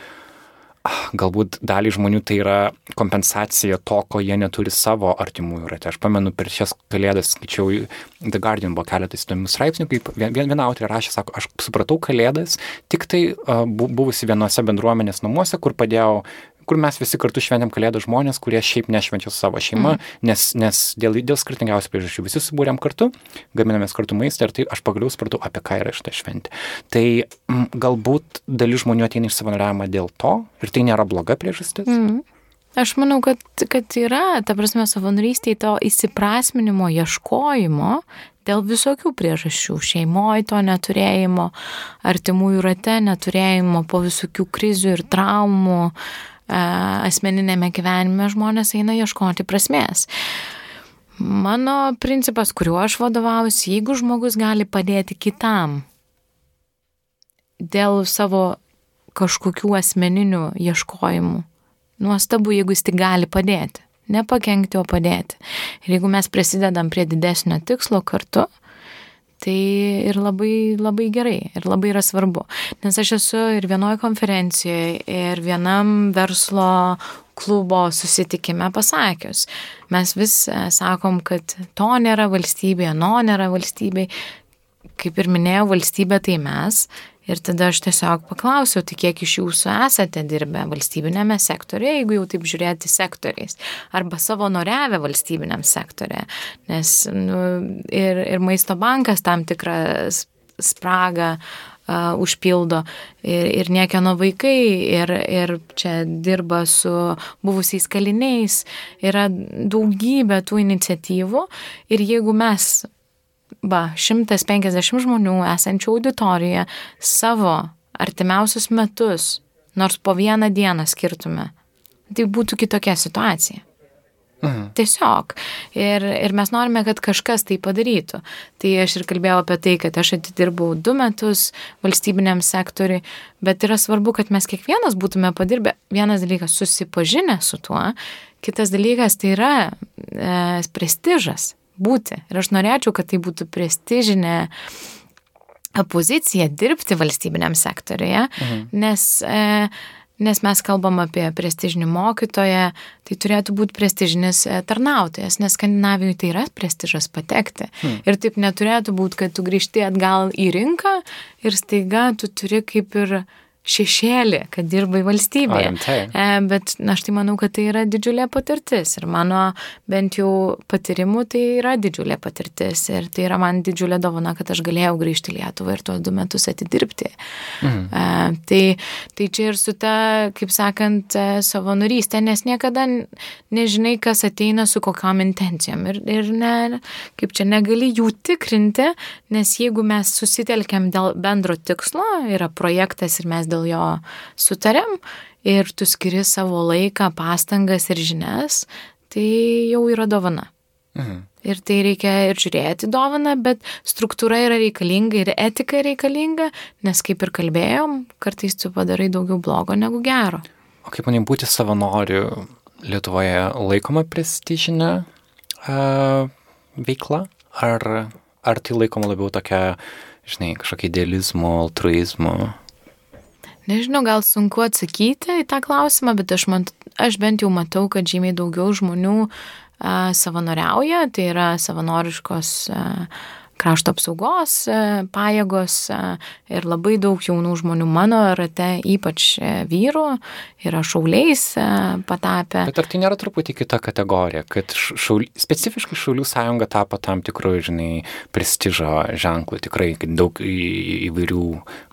galbūt dalį žmonių tai yra kompensacija to, ko jie neturi savo artimųjų rate. Aš pamenu, per šias kalėdas skaičiau The Guardian buvo keletas įdomių straipsnių, kaip viena autorė rašė, sako, aš supratau kalėdas tik tai buvusi vienose bendruomenės namuose, kur padėjau kur mes visi kartu šventėm kalėdų žmonės, kurie šiaip nešvenčia su savo šeima, mm. nes, nes dėl, dėl skirtingiausių priežasčių visi subūrėm kartu, gaminamės kartu maistą ir tai aš pagaliau supratau, apie ką yra šitą šventę. Tai m, galbūt dalis žmonių ateina iš savanoriavimo dėl to ir tai nėra bloga priežastis. Mm. Aš manau, kad, kad yra, ta prasme, savanorystėje to įsiprasminimo, ieškojimo dėl visokių priežasčių - šeimoje to neturėjimo, artimųjų rate neturėjimo, po visokių krizių ir traumų, asmeninėme gyvenime žmonės eina ieškoti prasmės. Mano principas, kuriuo aš vadovaujuosi, jeigu žmogus gali padėti kitam dėl savo kažkokių asmeninių ieškojimų, nuostabu, jeigu jis tik gali padėti. Nepakenkti, o padėti. Ir jeigu mes prisidedam prie didesnio tikslo kartu, Tai ir labai, labai gerai, ir labai yra svarbu. Nes aš esu ir vienoje konferencijoje, ir vienam verslo klubo susitikime pasakius. Mes vis e, sakom, kad to nėra valstybėje, no nėra valstybėje. Kaip ir minėjau, valstybė tai mes Ir tada aš tiesiog paklausiau, tai kiek iš jūsų esate dirbę valstybinėme sektorėje, jeigu jau taip žiūrėti sektoriais, arba savanoriavę valstybiniam sektorėje. Nes nu, ir, ir maisto bankas tam tikrą spragą uh, užpildo. Ir, ir niekieno vaikai, ir, ir čia dirba su buvusiais kaliniais, yra daugybė tų iniciatyvų. Ir jeigu mes va, 150 žmonių esančių auditorijoje savo artimiausius metus, nors po vieną dieną skirtume, tai būtų kitokia situacija. Mhm. Tiesiog. Ir, ir mes norime, kad kažkas tai padarytų. Tai aš ir kalbėjau apie tai, kad aš atidirbau du metus valstybiniam sektoriui, bet yra svarbu, kad mes kiekvienas būtume padirbę. Vienas dalykas susipažinę su tuo, kitas dalykas tai yra e, prestižas būti. Ir aš norėčiau, kad tai būtų prestižinė pozicija dirbti valstybiniam sektoriuje, mhm. nes e, nes mes kalbam apie prestižinį mokytoją, tai turėtų būti prestižinis e, tarnautojas, nes Skandinavijoje tai yra prestižas patekti. Hmm. Ir taip neturėtų būti, kad tu grįžti atgal į rinką ir staiga tu turi kaip ir šešėlį, kad dirbai valstybėje. E, bet na, aš tai manau, kad tai yra didžiulė patirtis ir mano bent jau patyrimų tai yra didžiulė patirtis ir tai yra man didžiulė dovana, kad aš galėjau grįžti į Lietuvą ir tuos du metus atidirbti. Mhm. E, tai, tai čia ir su ta, kaip sakant, e, savanorystė, nes niekada nežinai, kas ateina su kokiam intencijom ir, ir ne, kaip čia negali jų tikrinti, nes jeigu mes susitelkiam dėl bendro tikslo, yra projektas ir mes dėl dėl jo sutarėm ir tu skiri savo laiką, pastangas ir žinias, tai jau yra dovana. Mhm. Ir tai reikia ir žiūrėti dovaną, bet struktūra yra reikalinga ir etika reikalinga, nes kaip ir kalbėjom, kartais tu padarai daugiau blogo negu gero. O kaip manim būti savanoriu Lietuvoje laikoma prestižinė uh, veikla? Ar, ar tai laikoma labiau tokia, žinai, kažkokia idealizmo, altruizmo? Nežinau, gal sunku atsakyti į tą klausimą, bet aš, man, aš bent jau matau, kad žymiai daugiau žmonių a, savanoriauja, tai yra savanoriškos a, krašto apsaugos e, pajėgos e, ir labai daug jaunų žmonių mano rate, ypač e, vyrų, yra šauliais patapę. Bet ar tai nėra truputį kita kategorija, kad šauli, specifiškai Šaulių sąjunga tapo tam tikrų, žinai, prestižo ženklų, tikrai daug įvairių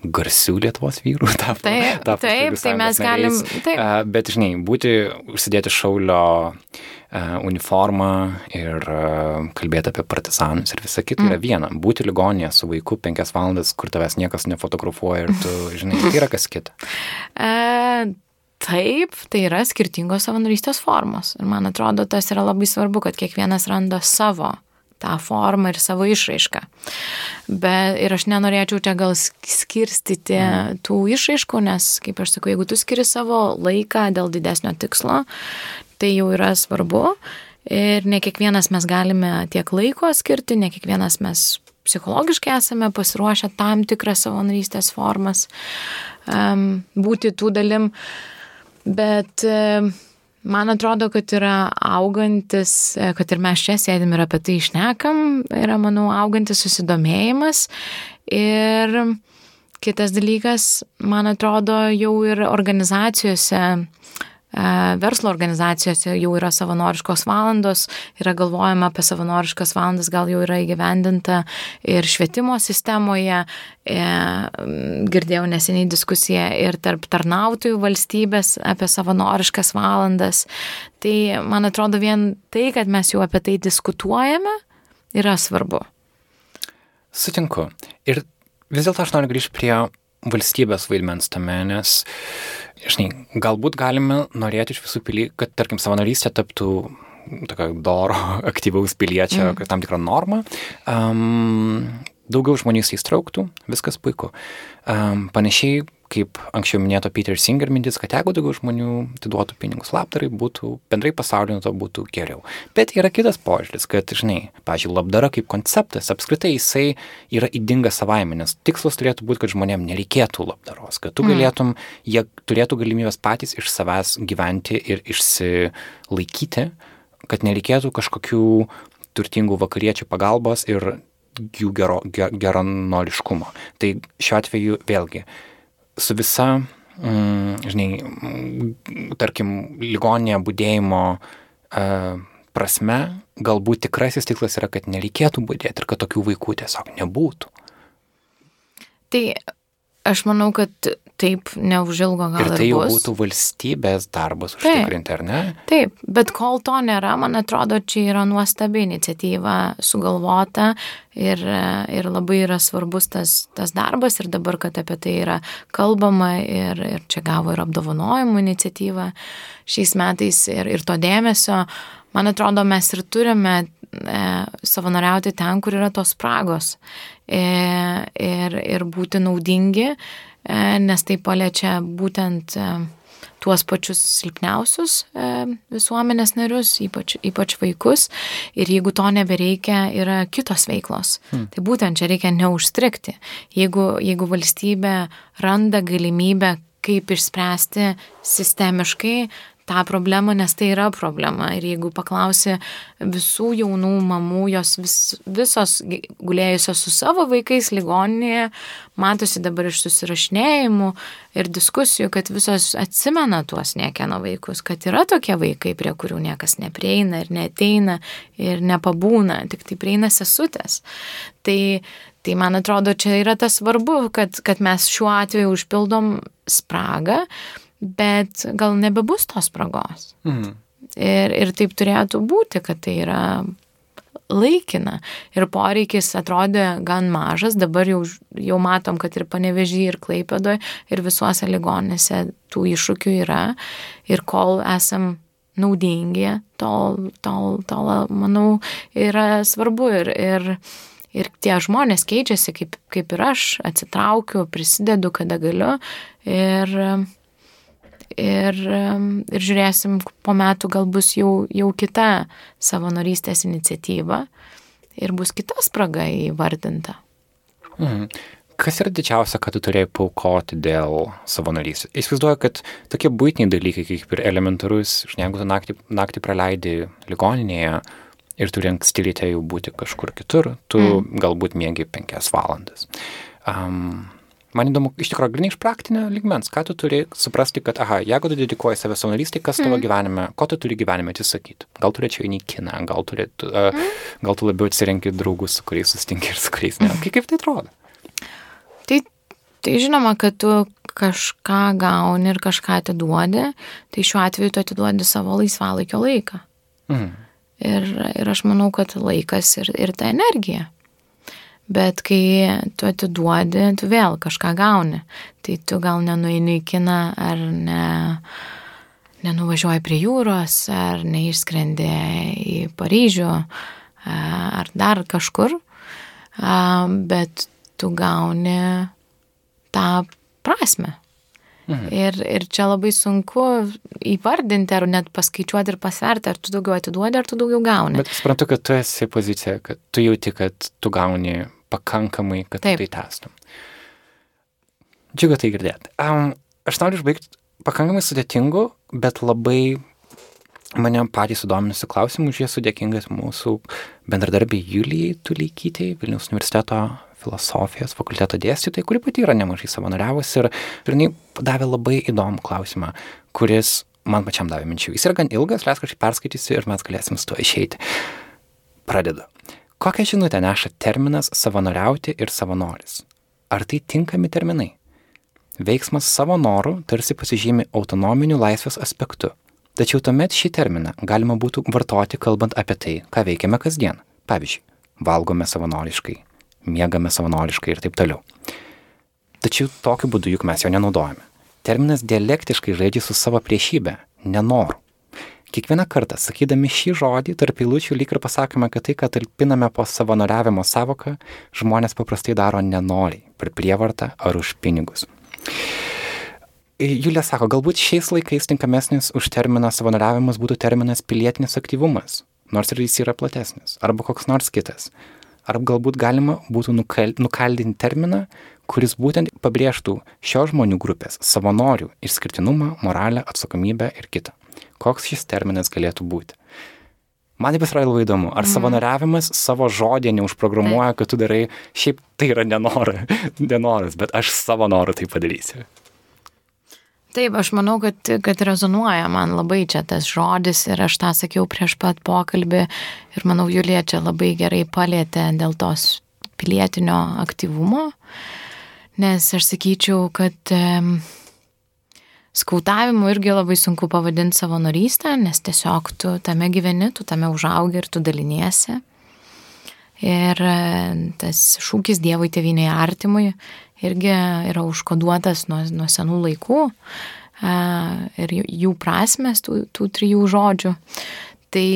garsių Lietuvos vyrų tapo. Taip, tapo taip tai mes galim. Taip. Bet, žinai, būti, užsidėti šaulio uniformą ir e, kalbėti apie partizanus ir visą kitą mm. yra viena. Būti ligonėje su vaiku penkias valandas, kur tavęs niekas nefotografuoja ir tu, žinai, tai yra kas kita. E, taip, tai yra skirtingos savanorystės formos. Ir man atrodo, tas yra labai svarbu, kad kiekvienas randa savo tą formą ir savo išraišką. Bet ir aš nenorėčiau čia gal skirstyti mm. tų išraiškų, nes, kaip aš sakau, jeigu tu skiri savo laiką dėl didesnio tikslo, tai jau yra svarbu. Ir ne kiekvienas mes galime tiek laiko skirti, ne kiekvienas mes psichologiškai esame pasiruošę tam tikras savanorystės formas um, būti tų dalim. Bet um, man atrodo, kad yra augantis, kad ir mes čia sėdim ir apie tai išnekam, yra, manau, augantis susidomėjimas. Ir kitas dalykas, man atrodo, jau ir organizacijose verslo organizacijose jau yra savanoriškos valandos, yra galvojama apie savanoriškas valandas, gal jau yra įgyvendinta ir švietimo sistemoje. E, girdėjau neseniai diskusiją ir tarp tarnautojų valstybės apie savanoriškas valandas. Tai man atrodo vien tai, kad mes jau apie tai diskutuojame, yra svarbu. Sutinku. Ir vis dėlto aš noriu grįžti prie valstybės vaidmens tame, nes, žinai, galbūt galime norėti iš visų pily, kad, tarkim, savanorystė taptų tokio doro, aktyvaus piliečio, mm. tam tikrą normą. Um, daugiau žmonių įsitrauktų, viskas puiku. Um, panašiai kaip anksčiau minėto Peter Singer mintis, kad jeigu daugiau žmonių atiduotų pinigus labdarai, būtų bendrai pasaulio to būtų geriau. Bet yra kitas požiūris, kad, žinai, pažiūrėjau, labdara kaip konceptas, apskritai jisai yra įdingas savaime, nes tikslas turėtų būti, kad žmonėm nereikėtų labdaros, kad tu mm. galėtum, jie turėtų galimybės patys iš savęs gyventi ir išsilaikyti, kad nereikėtų kažkokių turtingų vakariečių pagalbos ir jų gero, ger, geranoriškumo. Tai šiuo atveju vėlgi su visa, mm, žinai, mm, tarkim, ligoninėje būdėjimo uh, prasme, galbūt tikrasis tikslas yra, kad nereikėtų būdėti ir kad tokių vaikų tiesiog nebūtų. Tai aš manau, kad taip neužilgo gal ir tai jau būtų valstybės darbas užtikrinti, ar ne? Taip, bet kol to nėra, man atrodo, čia yra nuostabi iniciatyva sugalvota ir, ir labai yra svarbus tas, tas darbas ir dabar, kad apie tai yra kalbama ir, ir čia gavo ir apdovanojimų iniciatyva šiais metais ir, ir to dėmesio, man atrodo, mes ir turime e, savanoriauti ten, kur yra tos spragos e, ir, ir būti naudingi, nes tai paliečia būtent e, tuos pačius silpniausius e, visuomenės narius, ypač, ypač vaikus. Ir jeigu to nebereikia, yra kitos veiklos. Hmm. Tai būtent čia reikia neužstrikti. Jeigu, jeigu valstybė randa galimybę kaip išspręsti sistemiškai tą problemą, nes tai yra problema. Ir jeigu paklausi visų jaunų mamų, jos vis, visos gulėjusios su savo vaikais ligoninėje, matosi dabar iš susirašinėjimų ir diskusijų, kad visos atsimena tuos niekieno vaikus, kad yra tokie vaikai, prie kurių niekas neprieina ir neteina ir nepabūna, tik tai prieina sesutės. Tai, tai man atrodo, čia yra tas svarbu, kad, kad mes šiuo atveju užpildom spragą bet gal nebebus tos spragos. Mhm. Ir, ir taip turėtų būti, kad tai yra laikina. Ir poreikis atrodė gan mažas, dabar jau, jau matom, kad ir panevežį, ir klaipėdoje, ir visuose ligonėse tų iššūkių yra. Ir kol esam naudingi, tol, tol, tol manau, yra svarbu. Ir, ir, ir tie žmonės keičiasi, kaip, kaip ir aš, atsitraukiu, prisidedu, kada galiu. Ir ir, ir žiūrėsim, po metų gal bus jau, jau kita savanorystės iniciatyva ir bus kita spraga įvardinta. Mhm. Kas yra didžiausia, kad tu turėjai paukoti dėl savanorystės? Įsivaizduoju, kad tokie būtiniai dalykai, kaip ir elementarus, jeigu tu naktį, naktį praleidi ligoninėje ir turi anksti ryte jau būti kažkur kitur, tu mm. galbūt mėgi penkias valandas. Um, Man įdomu, iš tikrųjų, grinai iš praktinio ligmens, ką tu turi suprasti, kad, aha, jeigu tu dedikuoji save savanorystį, kas tavo mm. gyvenime, ko tu turi gyvenime atsisakyti? Gal turėčiau į kiną, gal, turėtų, uh, mm. gal tu labiau atsirenki draugus, su kuriais sustinki ir su kuriais ne. Kaip, kaip tai atrodo? Tai, tai žinoma, kad tu kažką gauni ir kažką atiduodi, tai šiuo atveju tu atiduodi savo laisvalaikio laiką. Mm. Ir, ir aš manau, kad laikas ir, ir ta energija. Bet kai tu atiduodi, tu vėl kažką gauni. Tai tu gal nenueini į kiną ar ne, nenuvažiuoji prie jūros, ar neišskrendi į Paryžių, ar dar kažkur, bet tu gauni tą prasme. Mhm. Ir, ir čia labai sunku įvardinti ar net paskaičiuoti ir pasverti, ar tu daugiau atiduodi, ar tu daugiau gauni. Bet suprantu, kad tu esi pozicija, kad tu jauti, kad tu gauni pakankamai, kad Taip. tai testum. Džiugu tai girdėti. Um, aš noriu išbaigti pakankamai sudėtingų, bet labai mane patys sudominusių klausimų, už jie esu dėkingas mūsų bendradarbiai Julijai Tuleikytei, Vilniaus universiteto filosofijos fakulteto dėstytojai, kuri pati yra nemažai savanoriavusi ir, ir jinai davė labai įdomų klausimą, kuris man pačiam davė minčių. Jis yra gan ilgas, leisk kažkaip perskaitysiu ir mes galėsim su to išeiti. Pradedu. Kokią žinutę neša terminas savanoriauti ir savanoris? Ar tai tinkami terminai? Veiksmas savo norų tarsi pasižymi autonominiu laisvės aspektu. Tačiau tuomet šį terminą galima būtų vartoti kalbant apie tai, ką veikiame kasdien. Pavyzdžiui, valgome savanoriškai, miegame savanoriškai ir taip toliau. Tačiau tokiu būdu juk mes jo nenaudojame. Terminas dialektiškai žaidžia su savo priešybė - nenoru. Kiekvieną kartą, sakydami šį žodį, tarp eilučių lyg ir pasakome, kad tai, ką talpiname po savanoriavimo savoką, žmonės paprastai daro nenoriai, per prievartą ar už pinigus. Julė sako, galbūt šiais laikais tinkamesnis už terminą savanoriavimas būtų terminas pilietinis aktyvumas, nors ir jis yra platesnis, arba koks nors kitas ar galbūt galima būtų nukal, nukaldinti terminą, kuris būtent pabrėžtų šios žmonių grupės savanorių išskirtinumą, moralę, atsakomybę ir kitą. Koks šis terminas galėtų būti? Man taip yra labai įdomu, ar mm. savanoriavimas savo žodį neužprogramuoja, kad tu darai, šiaip tai yra nenora, nenoras, bet aš savo norų tai padarysiu. Taip, aš manau, kad, kad rezonuoja man labai čia tas žodis ir aš tą sakiau prieš pat pokalbį ir manau, Julija čia labai gerai palėtė dėl tos pilietinio aktyvumo, nes aš sakyčiau, kad um, skautavimu irgi labai sunku pavadinti savanorystę, nes tiesiog tu tame gyveni, tu tame užaugi ir tu daliniesi. Ir e, tas šūkis Dievui tėviniai artimui irgi yra užkoduotas nuo, nuo senų laikų ir jų prasmes, tų, tų trijų žodžių. Tai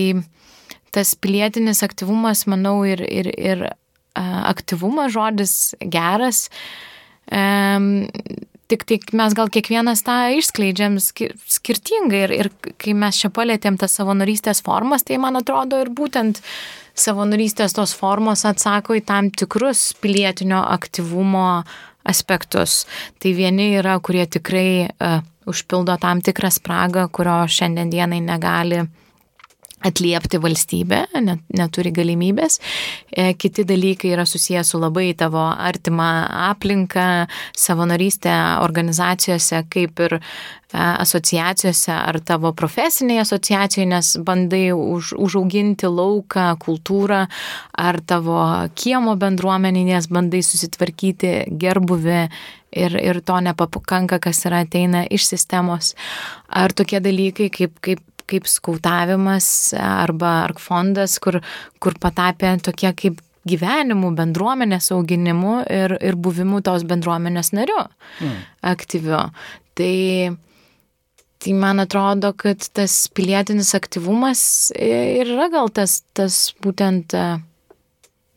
tas pilietinis aktyvumas, manau, ir, ir, ir aktyvumas žodis geras. Tik, tik mes gal kiekvienas tą išskleidžiam skirtingai ir, ir kai mes čia palėtėm tas savanorystės formas, tai man atrodo ir būtent savanorystės tos formos atsako į tam tikrus pilietinio aktyvumo aspektus. Tai vieni yra, kurie tikrai uh, užpildo tam tikrą spragą, kurio šiandien dienai negali atliepti valstybė, net, neturi galimybės. E, kiti dalykai yra susijęs su labai tavo artima aplinka, savanorystė organizacijose, kaip ir e, asociacijose ar tavo profesiniai asociacijai, nes bandai už, užauginti lauką, kultūrą, ar tavo kiemo bendruomeninės bandai susitvarkyti gerbuvi ir, ir to nepakanka, kas yra ateina iš sistemos. Ar tokie dalykai kaip, kaip kaip skautavimas arba ar fondas, kur, kur patapė tokie kaip gyvenimu, bendruomenės auginimu ir, ir buvimu tos bendruomenės nariu mm. aktyviu. Tai, tai man atrodo, kad tas pilietinis aktyvumas ir yra gal tas, tas būtent e,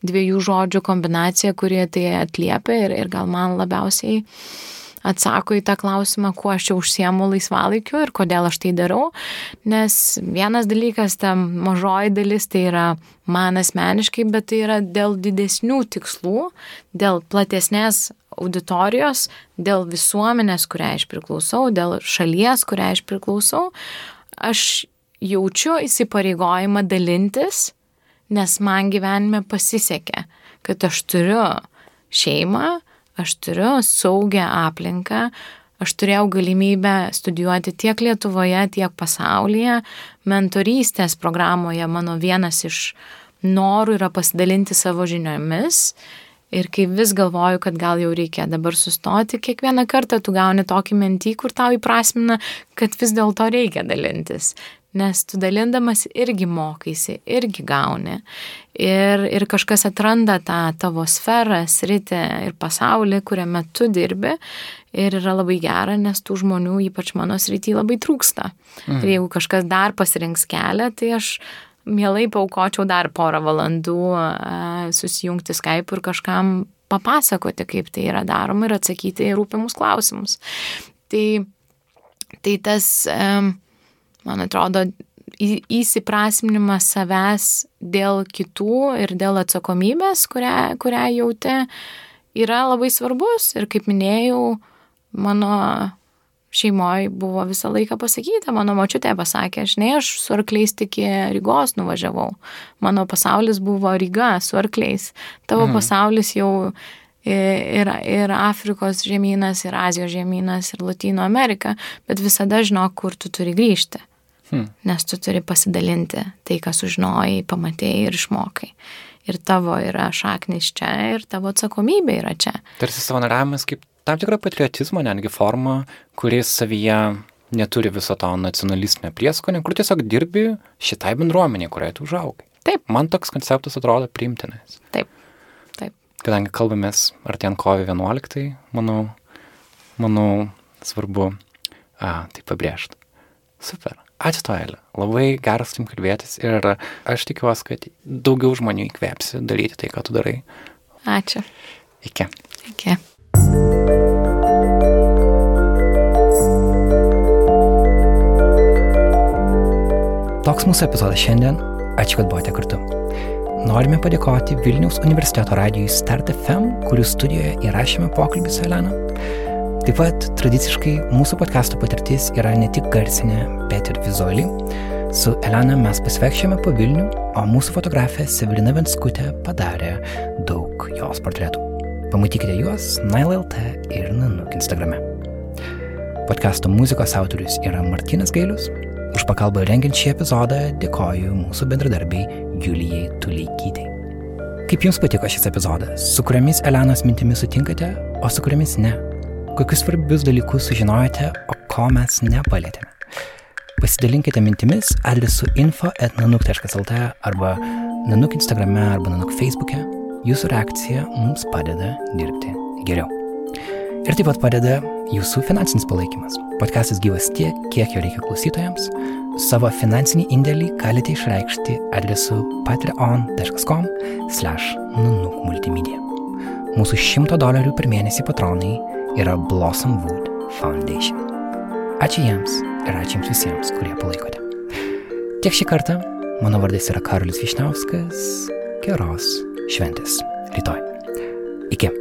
dviejų žodžių kombinacija, kurie tai atliepia ir, ir gal man labiausiai atsako į tą klausimą, kuo aš čia užsiemu laisvalaikiu ir kodėl aš tai darau. Nes vienas dalykas, ta mažoji dalis tai yra man asmeniškai, bet tai yra dėl didesnių tikslų, dėl platesnės auditorijos, dėl visuomenės, kuriai aš priklausau, dėl šalies, kuriai aš priklausau. Aš jaučiu įsipareigojimą dalintis, nes man gyvenime pasisekė, kad aš turiu šeimą, aš turiu saugią aplinką, aš turėjau galimybę studijuoti tiek Lietuvoje, tiek pasaulyje. Mentorystės programoje mano vienas iš norų yra pasidalinti savo žiniomis. Ir kai vis galvoju, kad gal jau reikia dabar sustoti, kiekvieną kartą tu gauni tokį mentį, kur tau įprasmina, kad vis dėlto reikia dalintis nes tu dalindamas irgi mokaisi, irgi gauni. Ir, ir kažkas atranda tą tavo sferą, sritį ir pasaulį, kuriame tu dirbi. Ir yra labai gera, nes tų žmonių, ypač mano srity, labai trūksta. Mhm. Ir jeigu kažkas dar pasirinks kelią, tai aš mielai paukočiau dar porą valandų susijungti Skype ir kažkam papasakoti, kaip tai yra daroma ir atsakyti į rūpimus klausimus. Tai, tai tas um, man atrodo, įsiprasminimas savęs dėl kitų ir dėl atsakomybės, kurią, kurią jauti, yra labai svarbus. Ir kaip minėjau, mano šeimoje buvo visą laiką pasakyta, mano močiutė pasakė, aš ne, aš su arkliais tik į Rygos nuvažiavau. Mano pasaulis buvo Ryga su arkliais. Tavo mhm. pasaulis jau ir, ir Afrikos žemynas, ir Azijos žemynas, ir Latino Amerika, bet visada žinok, kur tu turi grįžti. Hmm. Nes tu turi pasidalinti tai, ką sužinojai, pamatėjai ir išmokai. Ir tavo yra šaknis čia, ir tavo atsakomybė yra čia. Tarsi savanoriavimas kaip tam tikra patriotizmo netgi forma, kuris savyje neturi viso to nacionalistinio prieskonio, kur tiesiog dirbi šitai bendruomeniai, kurioje tu užaugai. Taip. Man toks konceptas atrodo priimtinas. Taip. Taip. Kadangi kalbamės artėjant kovo 11, manau, manau svarbu a, tai pabrėžti. Super. Ačiū Toelė, labai geras tim kalbėtis ir aš tikiuosi, kad daugiau žmonių įkvėpsi daryti tai, ką tu darai. Ačiū. Iki. Iki. Toks mūsų epizodas šiandien. Ačiū, kad buvote kartu. Norime padėkoti Vilniaus universiteto radijui Start FM, kurių studijoje įrašėme pokalbį su Elena. Taip pat tradiciškai mūsų podcast'o patirtis yra ne tik garsinė, bet ir vizuali. Su Elena mes pasveikščiame po Vilnių, o mūsų fotografė Severina Venskutė padarė daug jos portretų. Pamatykite juos NailLT ir Nanuk Instagrame. Podcast'o muzikos autorius yra Martinas Gailius. Už pagalbą rengiant šį epizodą dėkoju mūsų bendradarbiai Julijai Tuleikytei. Kaip jums patiko šis epizodas? Su kuriamis Elenos mintimis sutinkate, o su kuriamis ne? Kokius svarbius dalykus sužinojote, o ko mes nepalėtėme. Pasidalinkite mintimis adresu info.nanuk.lt arba nanuk Instagrame arba nanuk Facebook'e. Jūsų reakcija mums padeda dirbti geriau. Ir taip pat padeda jūsų finansinis palaikymas. Podcastas gyvas tiek, kiek jo reikia klausytojams. Savo finansinį indėlį galite išreikšti adresu patreon.com slash nunukmultimedia. Mūsų 100 dolerių per mėnesį patronai yra Blossom Wood Foundation. Ačiū jiems ir ačiū jums visiems, kurie palaikote. Tiek šį kartą, mano vardas yra Karolis Višnauskas, geros šventės rytoj. Iki.